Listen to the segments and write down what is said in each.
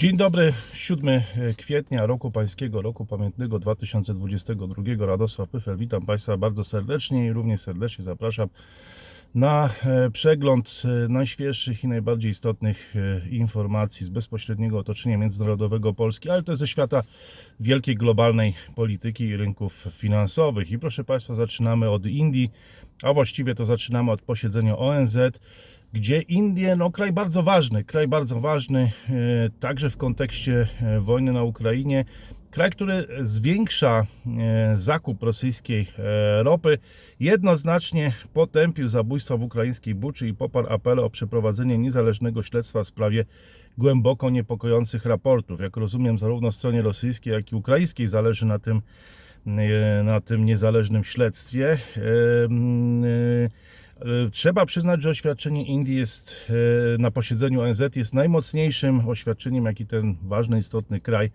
Dzień dobry, 7 kwietnia roku pańskiego, roku pamiętnego 2022. Radosław Pyfel, witam Państwa bardzo serdecznie i również serdecznie zapraszam na e, przegląd e, najświeższych i najbardziej istotnych e, informacji z bezpośredniego otoczenia międzynarodowego Polski, ale też ze świata wielkiej globalnej polityki i rynków finansowych. I proszę Państwa, zaczynamy od Indii, a właściwie to zaczynamy od posiedzenia ONZ gdzie Indie, no kraj bardzo ważny, kraj bardzo ważny e, także w kontekście e, wojny na Ukrainie, kraj, który zwiększa e, zakup rosyjskiej ropy, jednoznacznie potępił zabójstwa w ukraińskiej Buczy i poparł apele o przeprowadzenie niezależnego śledztwa w sprawie głęboko niepokojących raportów. Jak rozumiem, zarówno stronie rosyjskiej, jak i ukraińskiej zależy na tym, na tym niezależnym śledztwie. E, Trzeba przyznać, że oświadczenie Indii jest e, na posiedzeniu ONZ jest najmocniejszym oświadczeniem, jaki ten ważny, istotny kraj,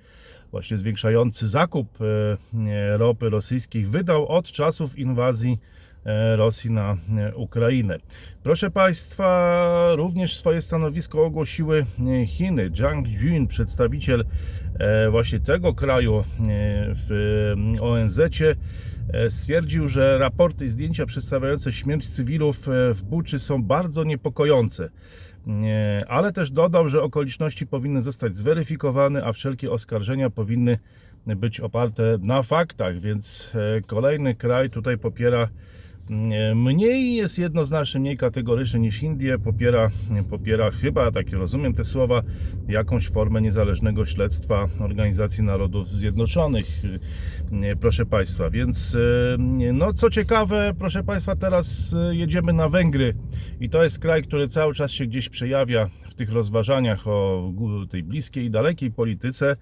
właśnie zwiększający zakup e, ropy rosyjskiej, wydał od czasów inwazji Rosji na Ukrainę. Proszę Państwa, również swoje stanowisko ogłosiły Chiny. Zhang Jun, przedstawiciel właśnie tego kraju w ONZ-cie, stwierdził, że raporty i zdjęcia przedstawiające śmierć cywilów e, w Buczy są bardzo niepokojące. Nie, Ale też dodał, że okoliczności powinny zostać zweryfikowane, a wszelkie oskarżenia powinny być oparte na faktach, więc e, kolejny kraj tutaj popiera mniej jest jednoznacznie, mniej kategoryczny niż Indie, popiera, popiera chyba, tak rozumiem te słowa, jakąś formę niezależnego śledztwa Organizacji Narodów Zjednoczonych, proszę Państwa. Więc e, no co ciekawe, proszę Państwa, teraz e, jedziemy na Węgry. I to jest kraj, który cały czas się gdzieś przejawia w tych rozważaniach o tej bliskiej i dalekiej polityce,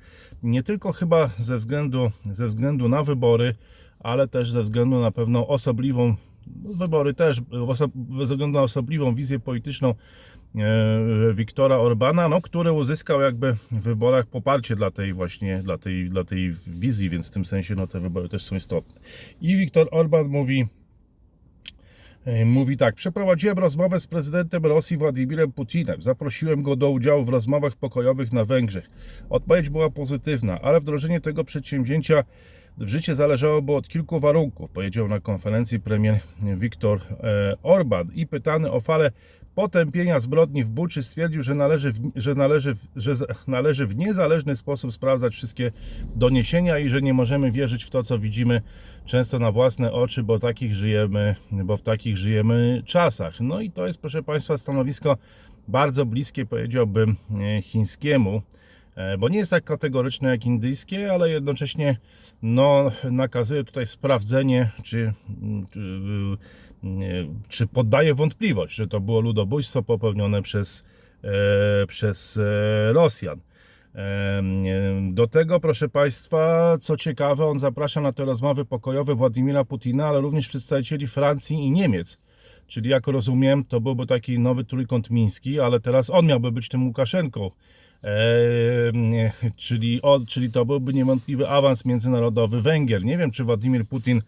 nie tylko chyba ze względu, ze względu na wybory, ale też ze względu na pewną osobliwą, wybory też, ze względu na osobliwą wizję polityczną e, Wiktora Orbana, no, który uzyskał jakby w wyborach poparcie dla tej właśnie, dla tej, dla tej wizji, więc w tym sensie no, te wybory też są istotne. I Wiktor Orban mówi, e, Mówi tak, przeprowadziłem rozmowę z prezydentem Rosji Władimirem Putinem. Zaprosiłem go do udziału w rozmowach pokojowych na Węgrzech. Odpowiedź była pozytywna, ale wdrożenie tego przedsięwzięcia w życie zależałoby od kilku warunków, powiedział na konferencji premier Viktor e, Orban. I pytany o falę potępienia zbrodni w Buczy stwierdził, że należy że należy, że należy w niezależny sposób sprawdzać wszystkie doniesienia i że nie możemy wierzyć w to, co widzimy często na własne oczy, bo takich żyjemy, bo w takich żyjemy czasach. No i to jest, proszę Państwa, stanowisko bardzo bliskie, powiedziałbym, e, chińskiemu bo nie jest tak kategoryczne jak indyjskie, ale jednocześnie no, nakazuje tutaj sprawdzenie, czy, czy, nie, czy poddaje wątpliwość, że to było ludobójstwo popełnione przez, e, przez e, Rosjan. Do tego, proszę Państwa, co ciekawe, on zaprasza na te rozmowy pokojowe Władimira Putina, ale również przedstawicieli Francji i Niemiec. Czyli jak rozumiem, to byłby taki nowy trójkąt miński, ale teraz on miałby być tym Łukaszenką. Czyli, on, czyli to byłby niewątpliwy awans międzynarodowy Węgier. Nie wiem, czy Władimir Putin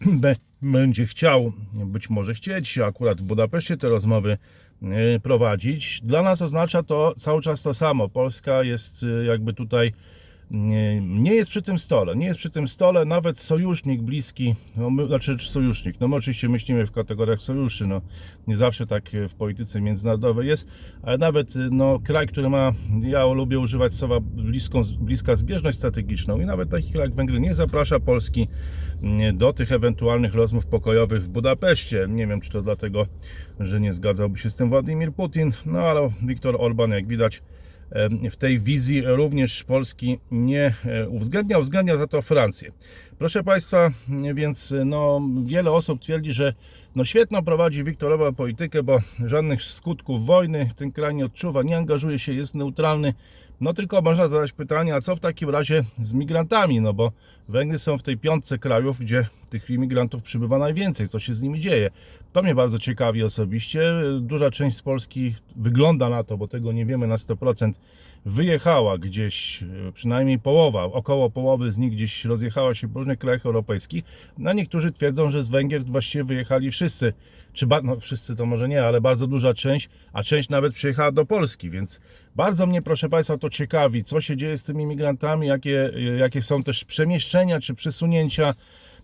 będzie chciał, być może chcieć akurat w Budapeszcie te rozmowy e, prowadzić. Dla nas oznacza to cały czas to samo. Polska jest e, jakby tutaj nie, jest przy tym stole. Nie jest przy tym stole nawet sojusznik bliski, no my, znaczy sojusznik. No my oczywiście myślimy w kategoriach sojuszy. No, nie zawsze tak w polityce międzynarodowej jest, ale nawet no, kraj, który ma, ja lubię używać słowa bliską, bliska zbieżność strategiczną i nawet taki kraj jak Węgry nie zaprasza Polski mm, do tych ewentualnych rozmów pokojowych w Budapeszcie. Nie wiem, czy to dlatego, że nie zgadzałby się z tym Władimir Putin, no ale Viktor Orban, jak widać, w tej wizji również Polski nie e, uwzględnia, uwzględnia za to Francję. Proszę Państwa, więc no, wiele osób twierdzi, że no świetną prowadzi Wiktorowa politykę, bo żadnych skutków wojny ten kraj nie odczuwa, nie angażuje się, jest neutralny. No tylko można zadać pytanie, a co w takim razie z migrantami? No bo Węgry są w tej piątce krajów, gdzie tych imigrantów przybywa najwięcej. Co się z nimi dzieje? To mnie bardzo ciekawi osobiście. Duża część z Polski wygląda na to, bo tego nie wiemy na 100%, wyjechała gdzieś, e, przynajmniej połowa, około połowy z nich gdzieś rozjechała się po różnych krajach europejskich. No niektórzy twierdzą, że z Węgier właściwie wyjechali wszyscy. Czy no wszyscy to może nie, ale bardzo duża część, a część nawet przyjechała do Polski, więc bardzo mnie, proszę Państwa, to ciekawi, co się dzieje z tymi migrantami, jakie, jakie są też przemieszczenia czy przesunięcia.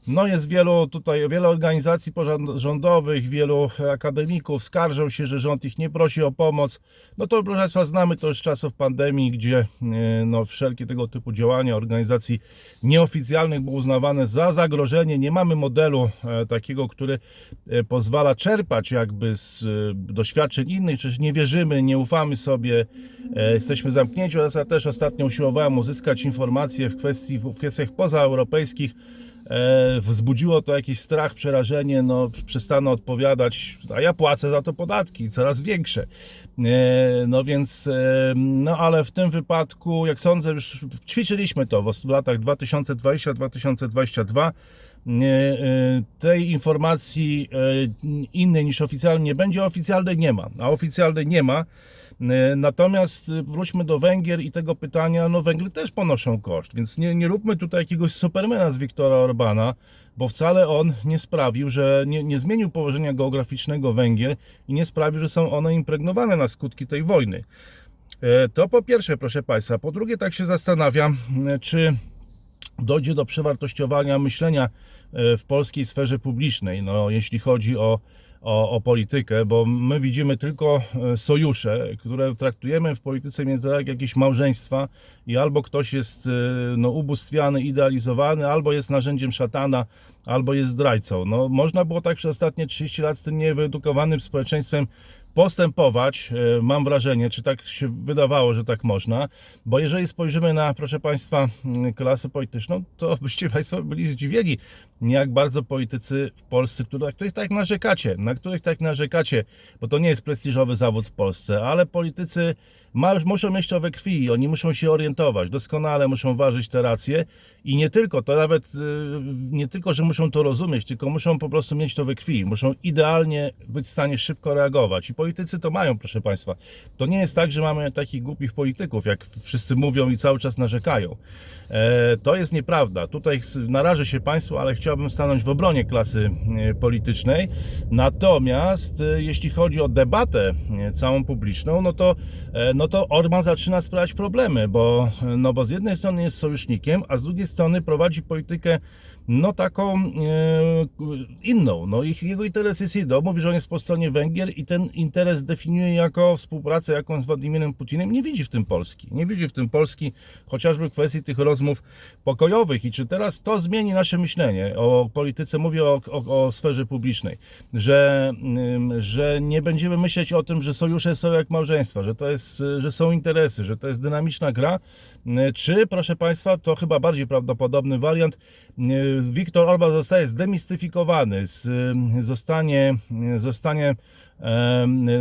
No jest wielu tutaj, wiele organizacji pozarządowych, wielu akademików skarżą się, że rząd ich nie prosi o pomoc. No to proszę Państwa znamy to już z czasów pandemii, gdzie e, no, wszelkie tego typu działania organizacji nieoficjalnych były uznawane za zagrożenie. Nie mamy modelu e, takiego, który e, pozwala czerpać jakby z doświadczeń innych, przecież nie wierzymy, nie ufamy sobie, jesteśmy zamknięci. Oraz ja też ostatnio usiłowałem uzyskać informacje w, kwestii, w kwestiach pozaeuropejskich, wzbudziło to jakiś strach, przerażenie, no przestano odpowiadać, a ja płacę za to podatki, coraz większe. E, no więc, e, no ale w tym wypadku, jak sądzę, już ćwiczyliśmy to w, latach 2020-2022. Nie, e, tej informacji e, innej niż oficjalnie nie będzie, oficjalnej nie ma, a oficjalnej nie ma. E, Natomiast e, wróćmy do Węgier i tego pytania, no Węgry też ponoszą koszt, więc nie, nie róbmy tutaj jakiegoś supermana z Wiktora Orbana, bo wcale on nie sprawił, że nie, nie zmienił położenia geograficznego Węgier i nie sprawił, że są one impregnowane na skutki tej wojny. E, To po pierwsze, proszę Państwa. Po drugie, tak się zastanawiam, czy dojdzie do przewartościowania myślenia w polskiej sferze publicznej, no, jeśli chodzi o, o, o politykę, bo my widzimy tylko e, sojusze, które traktujemy w polityce międzynarodowej jak jakieś małżeństwa i albo ktoś jest e, no, ubóstwiany, idealizowany, albo jest narzędziem szatana, albo jest zdrajcą. No, można było tak przez ostatnie 30 lat z tym niewyedukowanym społeczeństwem postępować, e, mam wrażenie, czy tak się wydawało, że tak można, bo jeżeli spojrzymy na, proszę Państwa, mm, klasę polityczną, to byście Państwo byli zdziwieni, jak bardzo politycy w Polsce, na których tak narzekacie, na których tak narzekacie, bo to nie jest prestiżowy zawód w Polsce, ale politycy muszą mieć to we krwi, oni muszą się orientować, doskonale muszą ważyć te racje i nie tylko, to nawet y, nie tylko, że muszą to rozumieć, tylko muszą po prostu mieć to we krwi, muszą idealnie być w stanie szybko reagować i politycy to mają, proszę Państwa. To nie jest tak, że mamy takich głupich polityków, jak wszyscy mówią i cały czas narzekają. E, To jest nieprawda. Tutaj narażę się Państwu, ale chciałbym stanąć w obronie klasy e, politycznej. Natomiast e, jeśli chodzi o debatę całą publiczną, no to, e, no to Orban zaczyna sprawiać problemy, bo, no bo z jednej strony jest sojusznikiem, a z drugiej strony prowadzi politykę no taką e, inną. No ich, jego interes jest. On mówi, że on jest po stronie Węgier i ten interes definiuje jako współpracę jaką z Władimirem Putinem. Nie widzi w tym Polski. Nie widzi w tym Polski chociażby kwestii tych rozmów pokojowych. I czy teraz to zmieni nasze myślenie o polityce, mówię o, o, o sferze publicznej, że, że nie będziemy myśleć o tym, że sojusze są jak małżeństwa, że to jest, y, że są interesy, że to jest dynamiczna gra, Y, czy, proszę Państwa, to chyba bardziej prawdopodobny wariant, Viktor Orban zostaje zdemistyfikowany, z, zostanie, zostanie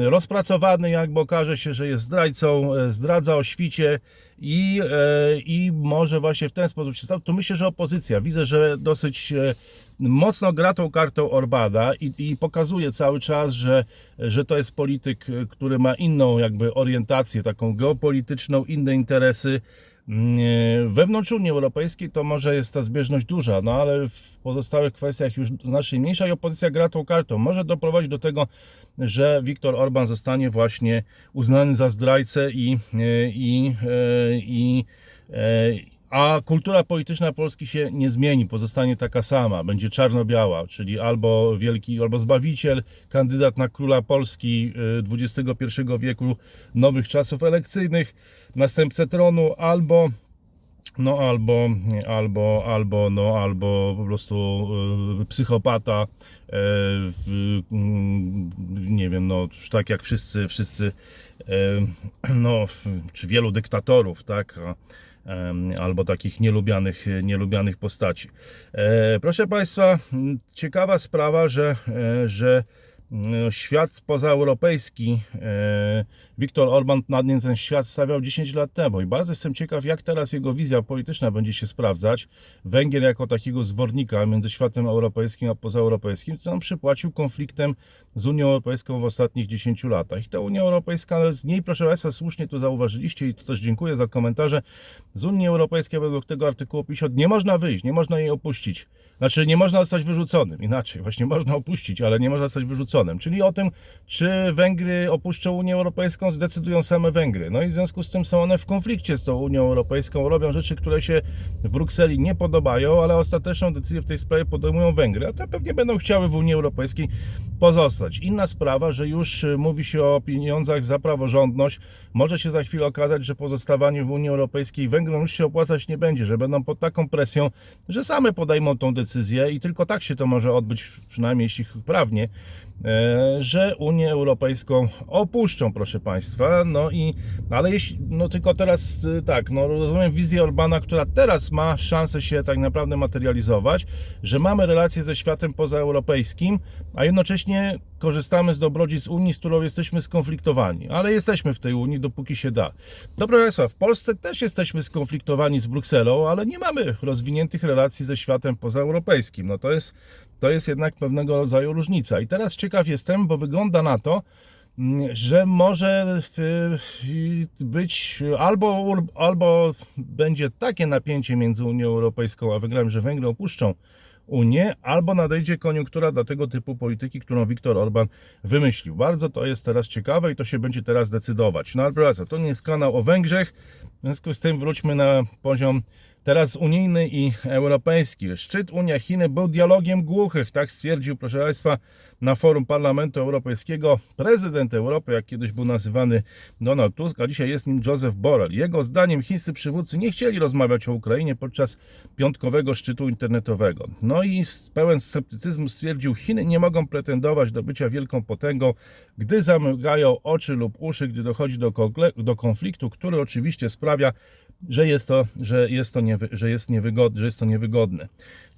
rozpracowany, jakby okaże się, że jest zdrajcą, zdradza o świcie i, e, i może właśnie w ten sposób się stał. Tu myślę, że opozycja, widzę, że dosyć e, mocno gra tą kartą Orbana i, i pokazuje cały czas, że, że to jest polityk, który ma inną jakby orientację, taką geopolityczną, inne interesy. Mm, e, Wewnątrz Unii Europejskiej to może jest ta zbieżność duża, no ale w pozostałych kwestiach już znacznie mniejsza i opozycja gra tą kartą. Może doprowadzić do tego, że Viktor Orban zostanie właśnie uznany za zdrajcę i, e, i, e, i, e, a kultura polityczna Polski się nie zmieni, pozostanie taka sama, będzie czarno-biała, czyli albo wielki, albo zbawiciel, kandydat na króla Polski XXI wieku, nowych czasów elekcyjnych, następcę tronu, albo no albo, albo, albo, no albo po prostu y, psychopata, w, mm, nie wiem, no tak jak wszyscy, wszyscy, e, no czy wielu dyktatorów, tak, a, albo takich nielubianych, nielubianych postaci. E, Proszę Państwa, ciekawa sprawa, że, e, że świat pozaeuropejski, e, Viktor Orban nad nim ten świat stawiał 10 lat temu i bardzo jestem ciekaw, jak teraz jego wizja polityczna będzie się sprawdzać. Węgier jako takiego zwornika między światem europejskim a pozaeuropejskim, co on przypłacił konfliktem z Unią Europejską w ostatnich 10 latach. I ta Unia Europejska, z niej proszę Państwa, słusznie to zauważyliście i tu też dziękuję za komentarze, z Unii Europejskiej według tego artykułu 50 nie można wyjść, nie można jej opuścić. Znaczy nie można zostać wyrzuconym, inaczej, właśnie można opuścić, ale nie można zostać wyrzuconym. Czyli o tym, czy Węgry opuszczą Unię Europejską, zdecydują same Węgry. No i w związku z tym są one w konflikcie z tą Unią Europejską, robią rzeczy, które się w Brukseli nie podobają, ale ostateczną decyzję w tej sprawie podejmują Węgry, a te pewnie będą chciały w Unii Europejskiej pozostać. Inna sprawa, że już y, mówi się o pieniądzach za praworządność. Może się za chwilę okazać, że pozostawanie w Unii Europejskiej Węgrom już się opłacać nie będzie, że będą pod taką presją, że same podejmą tą decyzję i tylko tak się to może odbyć, przynajmniej jeśli prawnie, e, że Unię Europejską opuszczą, proszę Państwa. No i, ale jeśli, no tylko teraz y, tak, no rozumiem wizję Orbana, która teraz ma szansę się tak naprawdę materializować, że mamy relacje ze światem pozaeuropejskim, a jednocześnie korzystamy z dobrodziejstw Unii, z którą jesteśmy skonfliktowani. Ale jesteśmy w tej Unii, dopóki się da. Dobra Państwa, w Polsce też jesteśmy skonfliktowani z Brukselą, ale nie mamy rozwiniętych relacji ze światem pozaeuropejskim. No to jest, to jest jednak pewnego rodzaju różnica. I teraz ciekaw jestem, bo wygląda na to, mm, że może być albo, albo będzie takie napięcie między Unią Europejską a Węgrami, że Węgry opuszczą Unię, albo nadejdzie koniunktura dla tego typu polityki, którą Viktor Orban wymyślił. Bardzo to jest teraz ciekawe i to się będzie teraz decydować. No ale to nie jest kanał o Węgrzech, w związku z tym wróćmy na poziom teraz unijny i europejski. Szczyt Unia-Chiny był dialogiem głuchych, tak stwierdził, proszę Państwa, na forum Parlamentu Europejskiego prezydent Europy, jak kiedyś był nazywany Donald Tusk, a dzisiaj jest nim Joseph Borrell. Jego zdaniem chińscy przywódcy nie chcieli rozmawiać o Ukrainie podczas piątkowego szczytu internetowego. No i pełen sceptycyzmu stwierdził, Chiny nie mogą pretendować do bycia wielką potęgą, gdy zamykają oczy lub uszy, gdy dochodzi do konfliktu, który oczywiście sprawia, że jest to, że jest to, niewy, że jest niewygodne, że jest to niewygodne.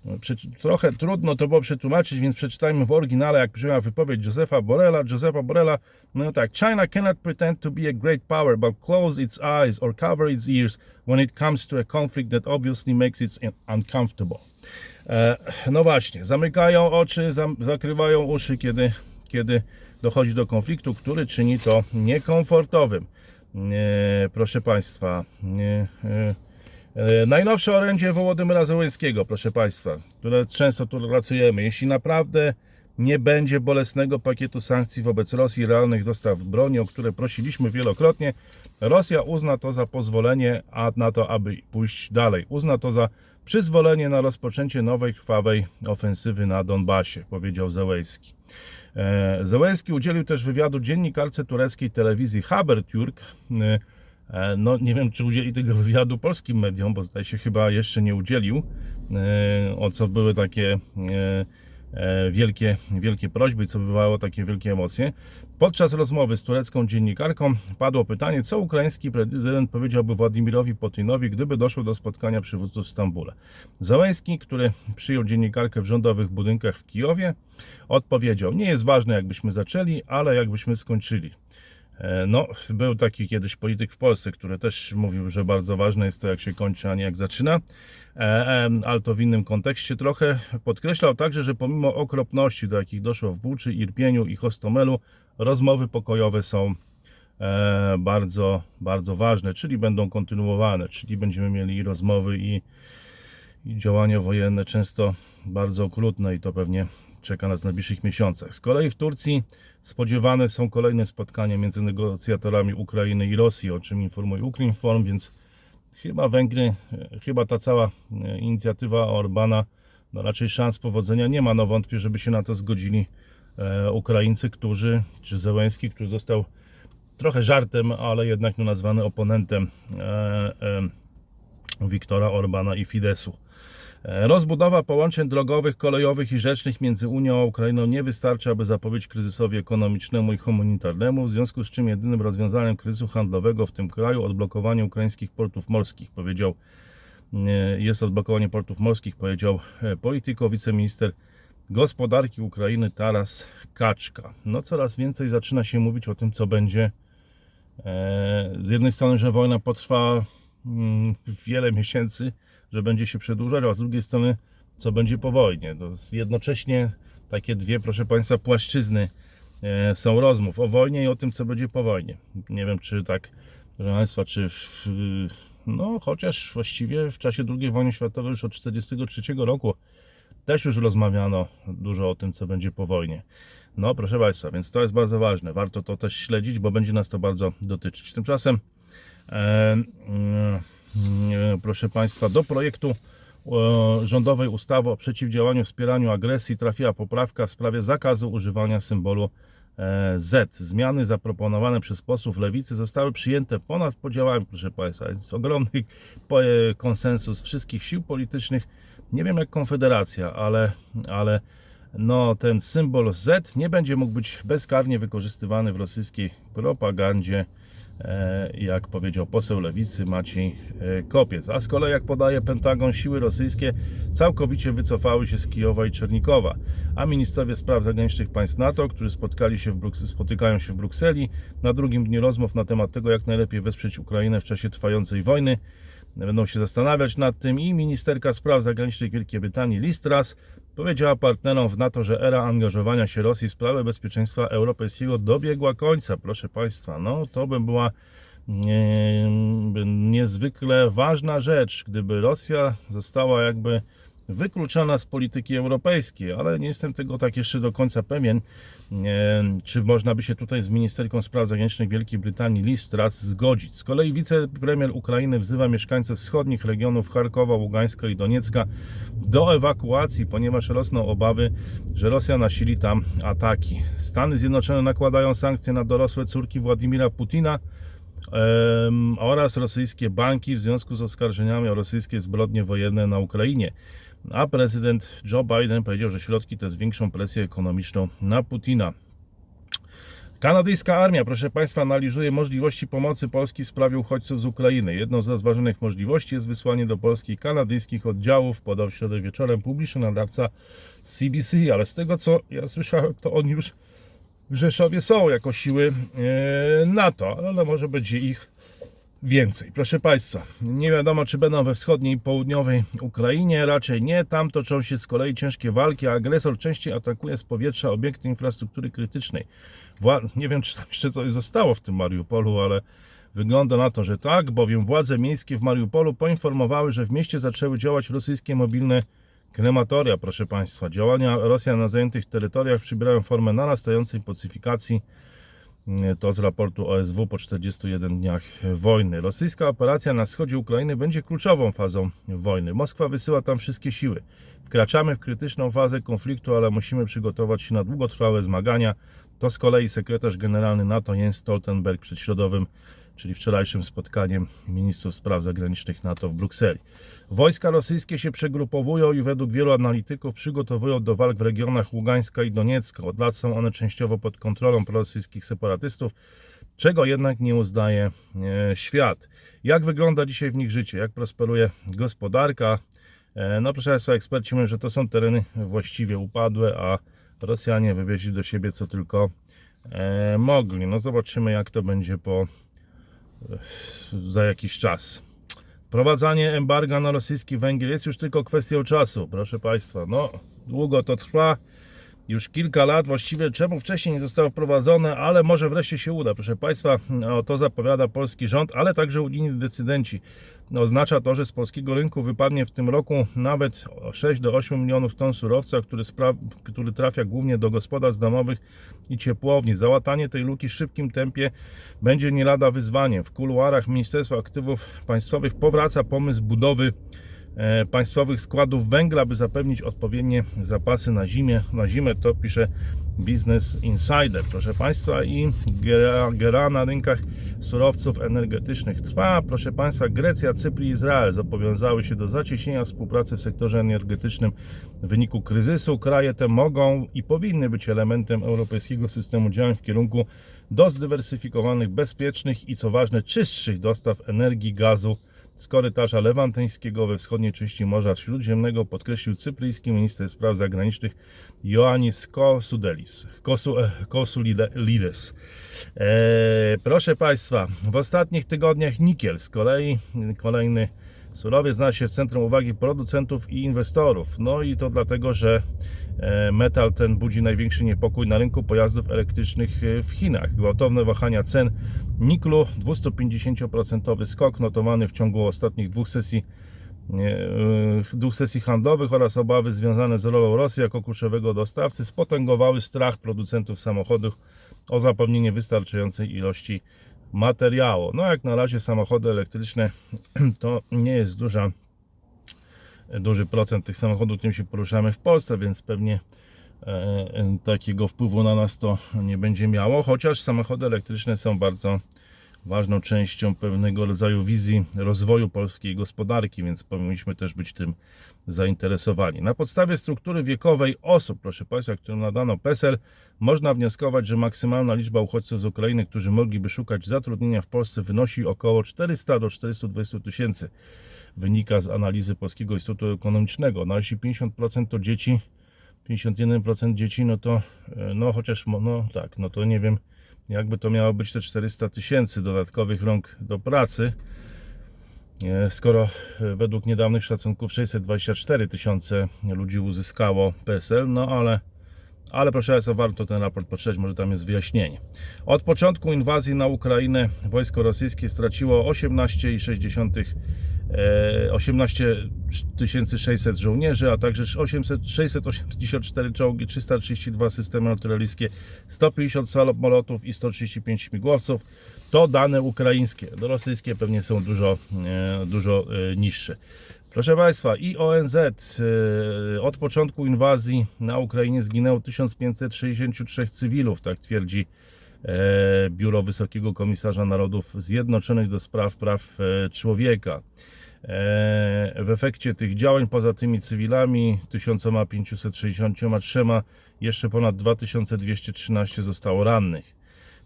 No, Trochę trudno to było przetłumaczyć, więc przeczytajmy w oryginale, jak brzmiała wypowiedź Josefa Borrella. Josefa Borrella, no tak, China cannot pretend to be a great power, but close its eyes or cover its ears when it comes to a conflict that obviously makes it uncomfortable. E, no właśnie, zamykają oczy, zam, zakrywają uszy, kiedy, kiedy dochodzi do konfliktu, który czyni to niekomfortowym. Nie, proszę Państwa, e, e, najnowsze orędzie Wołodymyra Zełenskiego, proszę Państwa, które często tu relacjujemy. Jeśli naprawdę nie będzie bolesnego pakietu sankcji wobec Rosji realnych dostaw broni, o które prosiliśmy wielokrotnie, Rosja uzna to za pozwolenie a na to, aby pójść dalej. Uzna to za przyzwolenie na rozpoczęcie nowej, krwawej ofensywy na Donbasie, powiedział Zełenski. E, Zełenski udzielił też wywiadu dziennikarce tureckiej telewizji Habertürk. E, e, No, nie wiem, czy udzieli tego wywiadu polskim mediom, bo zdaje się chyba jeszcze nie udzielił. O co były takie wielkie, wielkie prośby co wywołało takie wielkie emocje. Podczas rozmowy z turecką dziennikarką padło pytanie, co ukraiński prezydent powiedziałby Władimirowi Putinowi, gdyby doszło do spotkania przywódców w Stambule. Załęski, który przyjął dziennikarkę w rządowych budynkach w Kijowie, odpowiedział: Nie jest ważne, jakbyśmy zaczęli, ale jakbyśmy skończyli. E, No, był taki kiedyś polityk w Polsce, który też mówił, że bardzo ważne jest to, jak się kończy, a nie jak zaczyna, E, ale to w innym kontekście trochę. Podkreślał także, że pomimo okropności, do jakich doszło w Buczy, Irpieniu i Hostomelu, rozmowy pokojowe są e, bardzo, bardzo ważne, czyli będą kontynuowane, czyli będziemy mieli rozmowy i, i działania wojenne, często bardzo okrutne i to pewnie czeka nas w najbliższych miesiącach. Z kolei w Turcji spodziewane są kolejne spotkania między negocjatorami Ukrainy i Rosji, o czym informuje Ukrinform, więc chyba Węgry, e, chyba ta cała e, inicjatywa Orbana, no raczej szans powodzenia nie ma. No wątpię, żeby się na to zgodzili e, Ukraińcy, którzy, czy Zełenski, który został trochę żartem, ale jednak no, nazwany oponentem e, e, Wiktora Orbana i Fidesu. E, Rozbudowa połączeń drogowych, kolejowych i rzecznych między Unią a Ukrainą nie wystarczy, aby zapobiec kryzysowi ekonomicznemu i humanitarnemu, w związku z czym jedynym rozwiązaniem kryzysu handlowego w tym kraju odblokowanie ukraińskich portów morskich, powiedział, e, jest odblokowanie portów morskich, powiedział e, Polityko, wiceminister gospodarki Ukrainy teraz kaczka. No coraz więcej zaczyna się mówić o tym, co będzie. Z jednej strony, że wojna potrwa wiele miesięcy, że będzie się przedłużać, a z drugiej strony, co będzie po wojnie. To jest jednocześnie takie dwie, proszę Państwa, płaszczyzny e, są rozmów o wojnie i o tym, co będzie po wojnie. Nie wiem, czy tak, proszę Państwa, czy w, no chociaż właściwie w czasie II wojny światowej już od 1943 roku też już rozmawiano dużo o tym, co będzie po wojnie. No, proszę Państwa, więc to jest bardzo ważne. Warto to też śledzić, bo będzie nas to bardzo dotyczyć. Tymczasem, mm, proszę Państwa, do projektu e, rządowej ustawy o przeciwdziałaniu wspieraniu agresji trafiła poprawka w sprawie zakazu używania symbolu e, Z. Zmiany zaproponowane przez posłów lewicy zostały przyjęte ponad podziałami, proszę Państwa. Jest ogromny e, konsensus wszystkich sił politycznych. Nie wiem jak Konfederacja, ale, ale no, ten symbol Z nie będzie mógł być bezkarnie wykorzystywany w rosyjskiej propagandzie, e, jak powiedział poseł lewicy Maciej e, Kopiec. A z kolei, jak podaje Pentagon, siły rosyjskie całkowicie wycofały się z Kijowa i Czernikowa, a ministrowie spraw zagranicznych państw NATO, którzy spotkali się w spotykają się w Brukseli na drugim dniu rozmów na temat tego, jak najlepiej wesprzeć Ukrainę w czasie trwającej wojny, będą się zastanawiać nad tym i ministerka spraw zagranicznych Wielkiej Brytanii Liz Truss powiedziała partnerom w NATO, że era angażowania się Rosji w sprawę bezpieczeństwa europejskiego dobiegła końca. Proszę Państwa, no to by była nie, niezwykle ważna rzecz, gdyby Rosja została jakby wykluczona z polityki europejskiej, ale nie jestem tego tak jeszcze do końca pewien, nie, czy można by się tutaj z ministerką spraw zagranicznych Wielkiej Brytanii Liz Truss zgodzić. Z kolei wicepremier Ukrainy wzywa mieszkańców wschodnich regionów Charkowa, Ługańska i Doniecka do ewakuacji, ponieważ rosną obawy, że Rosja nasili tam ataki. Stany Zjednoczone nakładają sankcje na dorosłe córki Władimira Putina oraz rosyjskie banki w związku z oskarżeniami o rosyjskie zbrodnie wojenne na Ukrainie. A prezydent Joe Biden powiedział, że środki te zwiększą presję ekonomiczną na Putina. Kanadyjska armia, proszę Państwa, analizuje możliwości pomocy Polski w sprawie uchodźców z Ukrainy. Jedną z rozważonych możliwości jest wysłanie do Polski kanadyjskich oddziałów, podał w środę wieczorem publiczny nadawca CBC, ale z tego co ja słyszałem, to oni już w Rzeszowie są jako siły e, NATO, ale może będzie ich więcej. Proszę Państwa, nie wiadomo czy będą we wschodniej i południowej Ukrainie, raczej nie. Tam toczą się z kolei ciężkie walki, a agresor częściej atakuje z powietrza obiekty infrastruktury krytycznej. Wła- nie wiem czy tam jeszcze coś zostało w tym Mariupolu, ale wygląda na to, że tak, bowiem władze miejskie w Mariupolu poinformowały, że w mieście zaczęły działać rosyjskie mobilne krematoria, proszę Państwa. Działania Rosjan na zajętych terytoriach przybierają formę narastającej pacyfikacji to z raportu OSW po 41 dniach wojny. Rosyjska operacja na wschodzie Ukrainy będzie kluczową fazą wojny. Moskwa wysyła tam wszystkie siły. Wkraczamy w krytyczną fazę konfliktu, ale musimy przygotować się na długotrwałe zmagania. To z kolei sekretarz generalny NATO Jens Stoltenberg przed środowym, czyli wczorajszym spotkaniem ministrów spraw zagranicznych NATO w Brukseli. Wojska rosyjskie się przegrupowują i według wielu analityków przygotowują do walk w regionach Ługańska i Doniecka. Od lat są one częściowo pod kontrolą prorosyjskich separatystów, czego jednak nie uznaje e, świat. Jak wygląda dzisiaj w nich życie? Jak prosperuje gospodarka? E, No proszę Państwa, eksperci mówią, że to są tereny właściwie upadłe, a Rosjanie wywieźli do siebie co tylko e, mogli. No zobaczymy jak to będzie po za jakiś czas. Prowadzenie embarga na rosyjski węgiel jest już tylko kwestią czasu, proszę Państwa. No, długo to trwa, już kilka lat właściwie, czemu wcześniej nie zostało wprowadzone, ale może wreszcie się uda. Proszę Państwa, no, to zapowiada polski rząd, ale także unijni decydenci. Oznacza to, że z polskiego rynku wypadnie w tym roku nawet o 6 do 8 milionów ton surowca, który, który trafia głównie do gospodarstw domowych i ciepłowni. Załatanie tej luki w szybkim tempie będzie nie lada wyzwaniem. W kuluarach Ministerstwa Aktywów Państwowych powraca pomysł budowy państwowych składów węgla, by zapewnić odpowiednie zapasy na zimę. Na zimę to pisze Business Insider, proszę Państwa, i gera, gera na rynkach surowców energetycznych trwa. Proszę Państwa, Grecja, Cypr i Izrael zobowiązały się do zacieśnienia współpracy w sektorze energetycznym w wyniku kryzysu. Kraje te mogą i powinny być elementem europejskiego systemu działań w kierunku do zdywersyfikowanych, bezpiecznych i co ważne, czystszych dostaw energii, gazu z korytarza lewantyńskiego we wschodniej części Morza Śródziemnego, podkreślił cypryjski minister spraw zagranicznych Ioannis Kosoudelis. Kosu, e, Kosoulides. E, proszę Państwa, w ostatnich tygodniach nikiel z kolei, kolejny surowiec znalazł się w centrum uwagi producentów i inwestorów. No i to dlatego, że metal ten budzi największy niepokój na rynku pojazdów elektrycznych e, w Chinach. Gwałtowne wahania cen niklu, 250% skok notowany w ciągu ostatnich dwóch sesji e, dwóch sesji handlowych oraz obawy związane z rolą Rosji jako kluczowego dostawcy spotęgowały strach producentów samochodów o zapewnienie wystarczającej ilości materiału. No jak na razie samochody elektryczne to nie jest duża, duży procent tych samochodów, którym się poruszamy w Polsce, więc pewnie e, takiego wpływu na nas to nie będzie miało, chociaż samochody elektryczne są bardzo ważną częścią pewnego rodzaju wizji rozwoju polskiej gospodarki, więc powinniśmy też być tym zainteresowani. Na podstawie struktury wiekowej osób, proszę Państwa, którym nadano PESEL, można wnioskować, że maksymalna liczba uchodźców z Ukrainy, którzy mogliby szukać zatrudnienia w Polsce, wynosi około 400 do 420 tysięcy. Wynika z analizy Polskiego Instytutu Ekonomicznego. No jeśli 50% to dzieci, 51% dzieci, no to e, no chociaż, no tak, no to nie wiem, jakby to miało być te 400 tysięcy dodatkowych rąk do pracy, e, skoro e, według niedawnych szacunków 624 tysiące ludzi uzyskało PESEL, no ale, ale proszę Państwa, warto ten raport poczytać, może tam jest wyjaśnienie. Od początku inwazji na Ukrainę wojsko rosyjskie straciło 18,6 e, 18 600 żołnierzy, a także 800, 684 czołgi, 332 systemy artyleryjskie, 150 samolotów i 135 śmigłowców. To dane ukraińskie. No, rosyjskie pewnie są dużo, e, dużo e, niższe. Proszę Państwa, i ONZ e, od początku inwazji na Ukrainie zginęło 1563 cywilów, tak twierdzi e, Biuro Wysokiego Komisarza Narodów Zjednoczonych do spraw praw e, człowieka. E, W efekcie tych działań, poza tymi cywilami, 1563, jeszcze ponad 2213 zostało rannych.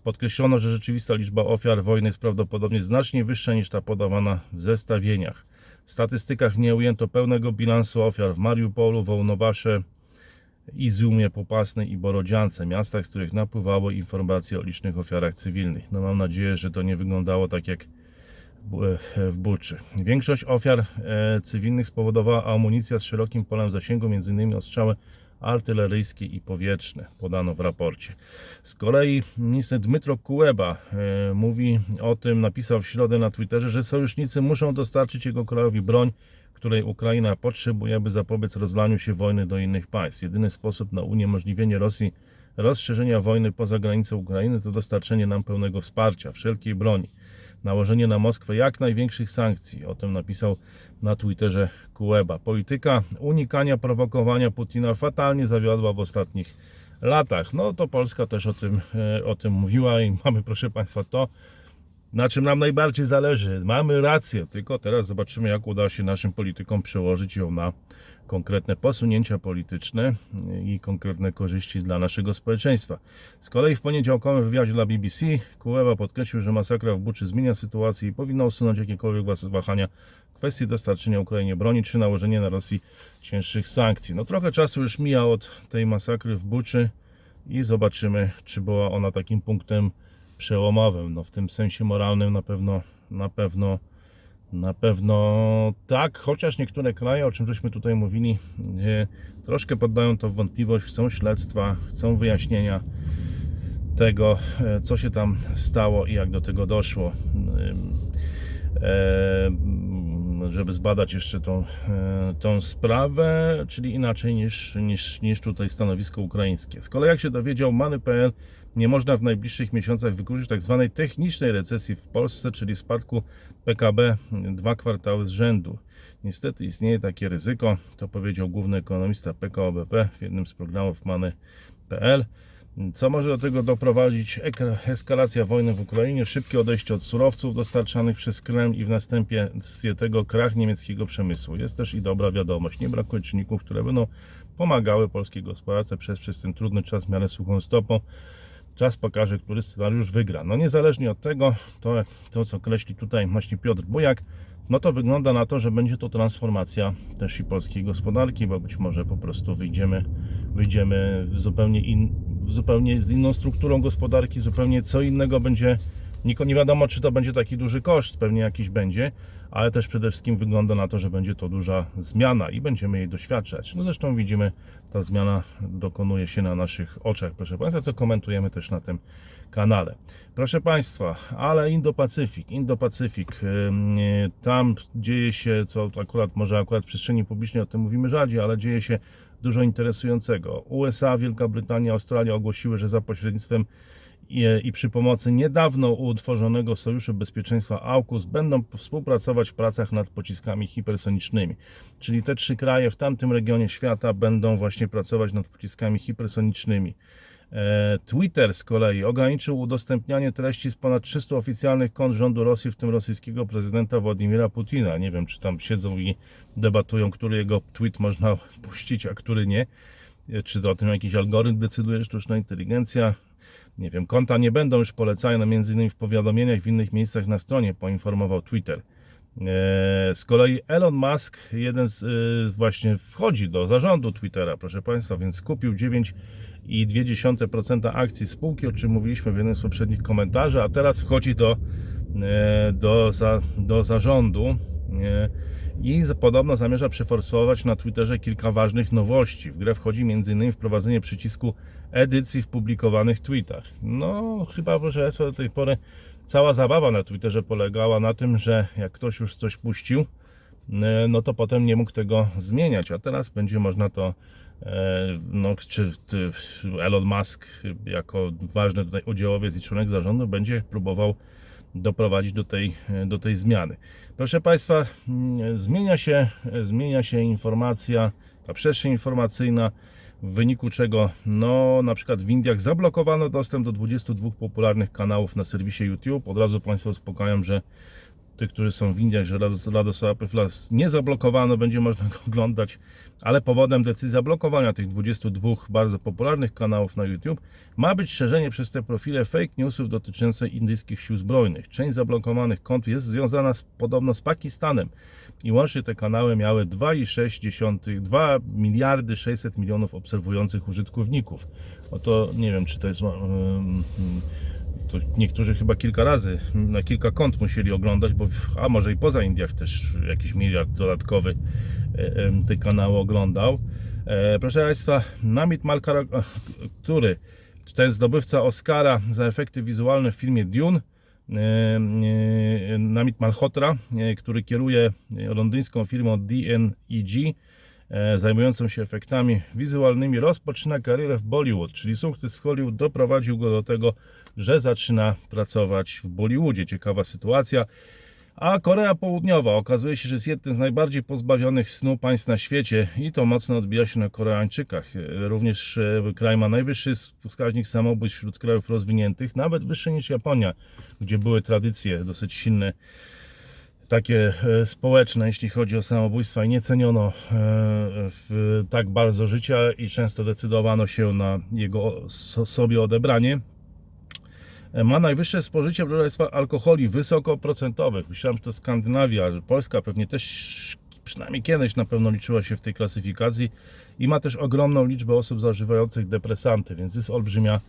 Podkreślono, że rzeczywista liczba ofiar wojny jest prawdopodobnie znacznie wyższa niż ta podawana w zestawieniach. W statystykach nie ujęto pełnego bilansu ofiar w Mariupolu, Wołnowasze, Izumie, Popasnej i Borodziance, miastach, z których napływały informacje o licznych ofiarach cywilnych. No mam nadzieję, że to nie wyglądało tak jak w Buczy. Większość ofiar e, cywilnych spowodowała amunicja z szerokim polem zasięgu, m.in. ostrzały artyleryjskie i powietrzne, podano w raporcie. Z kolei minister Dmytro Kuleba e, mówi o tym, napisał w środę na Twitterze, że sojusznicy muszą dostarczyć jego krajowi broń, której Ukraina potrzebuje, aby zapobiec rozlaniu się wojny do innych państw. Jedyny sposób na uniemożliwienie Rosji rozszerzenia wojny poza granicę Ukrainy to dostarczenie nam pełnego wsparcia, wszelkiej broni nałożenie na Moskwę jak największych sankcji. O tym napisał na Twitterze Kuleba. Polityka unikania prowokowania Putina fatalnie zawiodła w ostatnich latach. No to Polska też o tym, e, o tym mówiła i mamy, proszę Państwa, to, na czym nam najbardziej zależy. Mamy rację, tylko teraz zobaczymy, jak uda się naszym politykom przełożyć ją na konkretne posunięcia polityczne i konkretne korzyści dla naszego społeczeństwa. Z kolei w poniedziałkowym wywiadzie dla BBC Kuleba podkreślił, że masakra w Buczy zmienia sytuację i powinna usunąć jakiekolwiek wahania w kwestii dostarczenia Ukrainie broni czy nałożenia na Rosji cięższych sankcji. No trochę czasu już mija od tej masakry w Buczy i zobaczymy, czy była ona takim punktem przełomowym. No w tym sensie moralnym na pewno na pewno na pewno tak, chociaż niektóre kraje, o czym żeśmy tutaj mówili, e, troszkę poddają to w wątpliwość, chcą śledztwa, chcą wyjaśnienia tego, e, co się tam stało i jak do tego doszło. E, żeby zbadać jeszcze tą, tą sprawę, czyli inaczej niż, niż, niż tutaj stanowisko ukraińskie. Z kolei jak się dowiedział Many.pl, nie można w najbliższych miesiącach wykurzyć tak zwanej technicznej recesji w Polsce, czyli spadku PKB dwa kwartały z rzędu. Niestety istnieje takie ryzyko, to powiedział główny ekonomista PKO BP w jednym z programów Many.pl. Co może do tego doprowadzić? Eskalacja wojny w Ukrainie, szybkie odejście od surowców dostarczanych przez Kreml i w następstwie tego krach niemieckiego przemysłu. Jest też i dobra wiadomość. Nie brakuje czynników, które będą pomagały polskiej gospodarce przez, przez ten trudny czas w miarę suchą stopą. Czas pokaże, który scenariusz wygra. No niezależnie od tego, to, to co kreśli tutaj właśnie Piotr Bujak, no to wygląda na to, że będzie to transformacja też i polskiej gospodarki, bo być może po prostu wyjdziemy, wyjdziemy w zupełnie, in, w zupełnie z inną strukturą gospodarki, zupełnie co innego będzie. Nie, wiadomo, czy to będzie taki duży koszt, pewnie jakiś będzie, ale też przede wszystkim wygląda na to, że będzie to duża zmiana i będziemy jej doświadczać. No zresztą widzimy, ta zmiana dokonuje się na naszych oczach, proszę Państwa, co komentujemy też na tym kanale. Proszę Państwa, ale Indo-Pacyfik, Indo-Pacyfik, tam dzieje się, co akurat może akurat w przestrzeni publicznej o tym mówimy rzadziej, ale dzieje się dużo interesującego. USA, Wielka Brytania, Australia ogłosiły, że za pośrednictwem i, i przy pomocy niedawno utworzonego Sojuszu Bezpieczeństwa AUKUS będą współpracować w pracach nad pociskami hipersonicznymi. Czyli te trzy kraje w tamtym regionie świata będą właśnie pracować nad pociskami hipersonicznymi. E, Twitter z kolei ograniczył udostępnianie treści z ponad 300 oficjalnych kont rządu Rosji, w tym rosyjskiego prezydenta Władimira Putina. Nie wiem, czy tam siedzą i debatują, który jego tweet można puścić, a który nie. E, Czy to o tym jakiś algorytm decyduje sztuczna inteligencja? Nie wiem, konta nie będą już polecane, innymi w powiadomieniach w innych miejscach na stronie, poinformował Twitter. E, Z kolei Elon Musk, jeden z e, właśnie wchodzi do zarządu Twittera, proszę Państwa, więc kupił 9,2% akcji spółki, o czym mówiliśmy w jednym z poprzednich komentarzy, a teraz wchodzi do, e, do, za, do zarządu i podobno zamierza przeforsować na Twitterze kilka ważnych nowości. W grę wchodzi m.in. wprowadzenie przycisku edycji w publikowanych tweetach. No, chyba, proszę Państwa, do tej pory cała zabawa na Twitterze polegała na tym, że jak ktoś już coś puścił, e, no to potem nie mógł tego zmieniać, a teraz będzie można to, e, no, czy Elon Musk jako ważny tutaj udziałowiec i członek zarządu będzie próbował doprowadzić do tej, do tej zmiany. Proszę Państwa, mm, zmienia się, zmienia się informacja, ta przestrzeń informacyjna, w wyniku czego no, na przykład w Indiach zablokowano dostęp do 22 popularnych kanałów na serwisie YouTube. Od razu Państwa uspokajam, że tych, którzy są w Indiach, że Rados- Radosława Pyflas nie zablokowano, będzie można go oglądać, ale powodem decyzji zablokowania tych 22 bardzo popularnych kanałów na YouTube ma być szerzenie przez te profile fake newsów dotyczące indyjskich sił zbrojnych. Część zablokowanych kont jest związana z, podobno z Pakistanem i łącznie te kanały miały 2,6 2 miliardy 600 milionów obserwujących użytkowników. Oto nie wiem, czy to jest... mm, to niektórzy chyba kilka razy na kilka kont musieli oglądać, bo a może i poza Indiach też jakiś miliard dodatkowy e, te kanały oglądał. E, Proszę Państwa, Namit Malkara, który? Ten zdobywca Oscara za efekty wizualne w filmie Dune, e, Namit Malhotra, który kieruje londyńską firmą DNEG, zajmującą się efektami wizualnymi, rozpoczyna karierę w Bollywood, czyli sukces w Hollywood doprowadził go do tego, że zaczyna pracować w Bollywoodzie. Ciekawa sytuacja. A Korea Południowa okazuje się, że jest jednym z najbardziej pozbawionych snu państw na świecie i to mocno odbija się na Koreańczykach. E, Również e, kraj ma najwyższy wskaźnik samobójstw wśród krajów rozwiniętych, nawet wyższy niż Japonia, gdzie były tradycje dosyć silne takie e, społeczne, jeśli chodzi o samobójstwa i nie ceniono e, w tak bardzo życia i często decydowano się na jego so- sobie odebranie. E, Ma najwyższe spożycie proszę Państwa, alkoholi wysokoprocentowych. Myślałem, że to Skandynawia, że Polska pewnie też przynajmniej kiedyś na pewno liczyła się w tej klasyfikacji i ma też ogromną liczbę osób zażywających depresanty, więc jest olbrzymia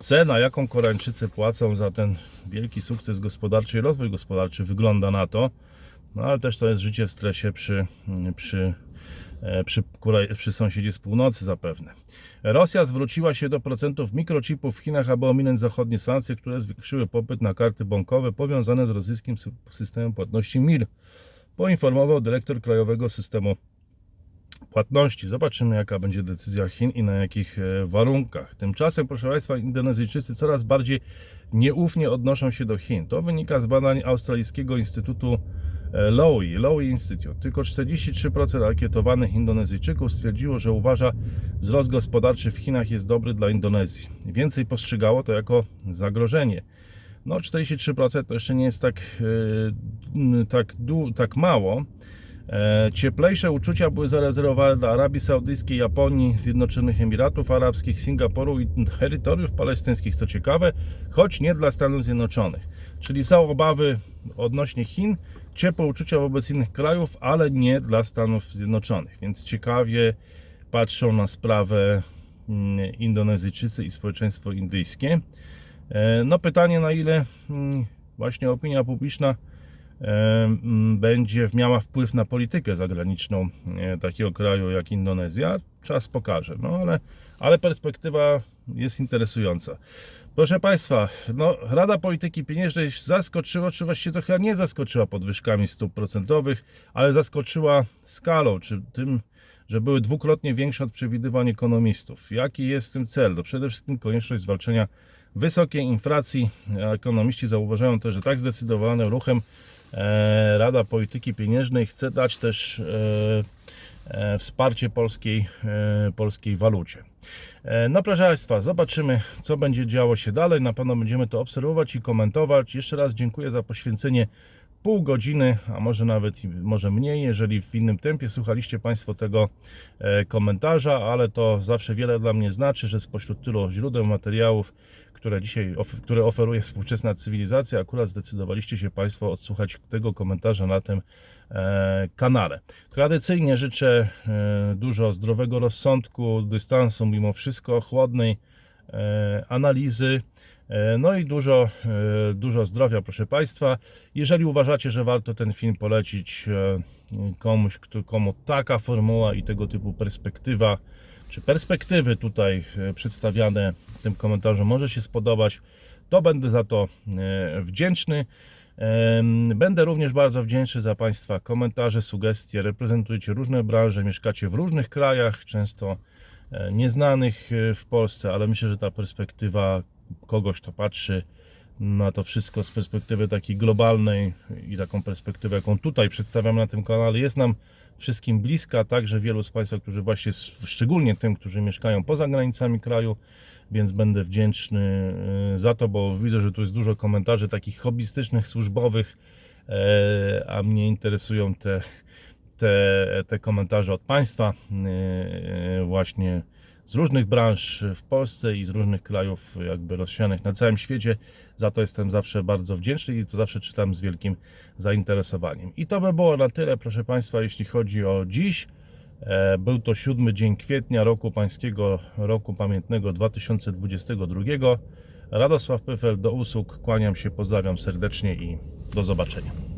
cena, jaką Koreańczycy płacą za ten wielki sukces gospodarczy i rozwój gospodarczy wygląda na to. No ale też to jest życie w stresie przy, przy, e, przy, przy z północy zapewne. Rosja zwróciła się do procentów mikrochipów w Chinach, aby ominąć zachodnie sankcje, które zwiększyły popyt na karty bankowe powiązane z rosyjskim sy- systemem płatności MIR. Poinformował dyrektor Krajowego Systemu Płatności. Zobaczymy, jaka będzie decyzja Chin i na jakich e, warunkach. Tymczasem, proszę Państwa, Indonezyjczycy coraz bardziej nieufnie odnoszą się do Chin. To wynika z badań Australijskiego Instytutu e, Lowy, Lowy Institute. Tylko 43% ankietowanych Indonezyjczyków stwierdziło, że uważa, wzrost gospodarczy w Chinach jest dobry dla Indonezji. Więcej postrzegało to jako zagrożenie. No 43% to jeszcze nie jest tak, e, tak, tak mało. E, Cieplejsze uczucia były zarezerwowane dla Arabii Saudyjskiej, Japonii, Zjednoczonych Emiratów Arabskich, Singapuru i terytoriów palestyńskich, co ciekawe, choć nie dla Stanów Zjednoczonych. Czyli są obawy odnośnie Chin. ciepłe uczucia wobec innych krajów, ale nie dla Stanów Zjednoczonych. Więc ciekawie patrzą na sprawę mm, Indonezyjczycy i społeczeństwo indyjskie. E, No pytanie na ile mm, właśnie opinia publiczna będzie miała wpływ na politykę zagraniczną e, takiego kraju jak Indonezja, czas pokaże. No ale, ale perspektywa jest interesująca. Proszę Państwa, no, Rada Polityki Pieniężnej zaskoczyła, czy właściwie chyba nie zaskoczyła podwyżkami stóp procentowych, ale zaskoczyła skalą, czy tym, że były dwukrotnie większe od przewidywań ekonomistów. Jaki jest tym cel? To przede wszystkim konieczność zwalczenia wysokiej inflacji. Ekonomiści zauważają też, że tak zdecydowanym ruchem Rada Polityki Pieniężnej chce dać też e, e, wsparcie polskiej, e, polskiej walucie. E, No proszę Państwa, zobaczymy co będzie działo się dalej. Na pewno będziemy to obserwować i komentować. Jeszcze raz dziękuję za poświęcenie pół godziny, a może nawet może mniej, jeżeli w innym tempie słuchaliście Państwo tego e, komentarza, ale to zawsze wiele dla mnie znaczy, że spośród tylu źródeł materiałów, które dzisiaj które oferuje współczesna cywilizacja, akurat zdecydowaliście się Państwo odsłuchać tego komentarza na tym e, kanale. Tradycyjnie życzę e, dużo zdrowego rozsądku, dystansu mimo wszystko, chłodnej e, analizy. No i dużo, dużo zdrowia, proszę Państwa. Jeżeli uważacie, że warto ten film polecić komuś, komu taka formuła i tego typu perspektywa, czy perspektywy tutaj przedstawiane tym komentarzu może się spodobać, to będę za to e, wdzięczny. Będę również bardzo wdzięczny za Państwa komentarze, sugestie. Reprezentujecie różne branże, mieszkacie w różnych krajach, często e, nieznanych e, w Polsce, ale myślę, że ta perspektywa kogoś, kto patrzy na to wszystko z perspektywy takiej globalnej i taką perspektywę, jaką tutaj przedstawiam na tym kanale, jest nam wszystkim bliska, także wielu z Państwa, którzy właśnie, szczególnie tym, którzy mieszkają poza granicami kraju, więc będę wdzięczny e, za to, bo widzę, że tu jest dużo komentarzy takich hobbystycznych, służbowych, e, a mnie interesują te, te, te komentarze od Państwa e, właśnie z różnych branż w Polsce i z różnych krajów jakby rozsianych na całym świecie. Za to jestem zawsze bardzo wdzięczny i to zawsze czytam z wielkim zainteresowaniem. I to by było na tyle, proszę Państwa, jeśli chodzi o dziś. E, Był to siódmy dzień kwietnia roku pańskiego, roku pamiętnego 2022. Radosław Pyfel do usług, kłaniam się, pozdrawiam serdecznie i do zobaczenia.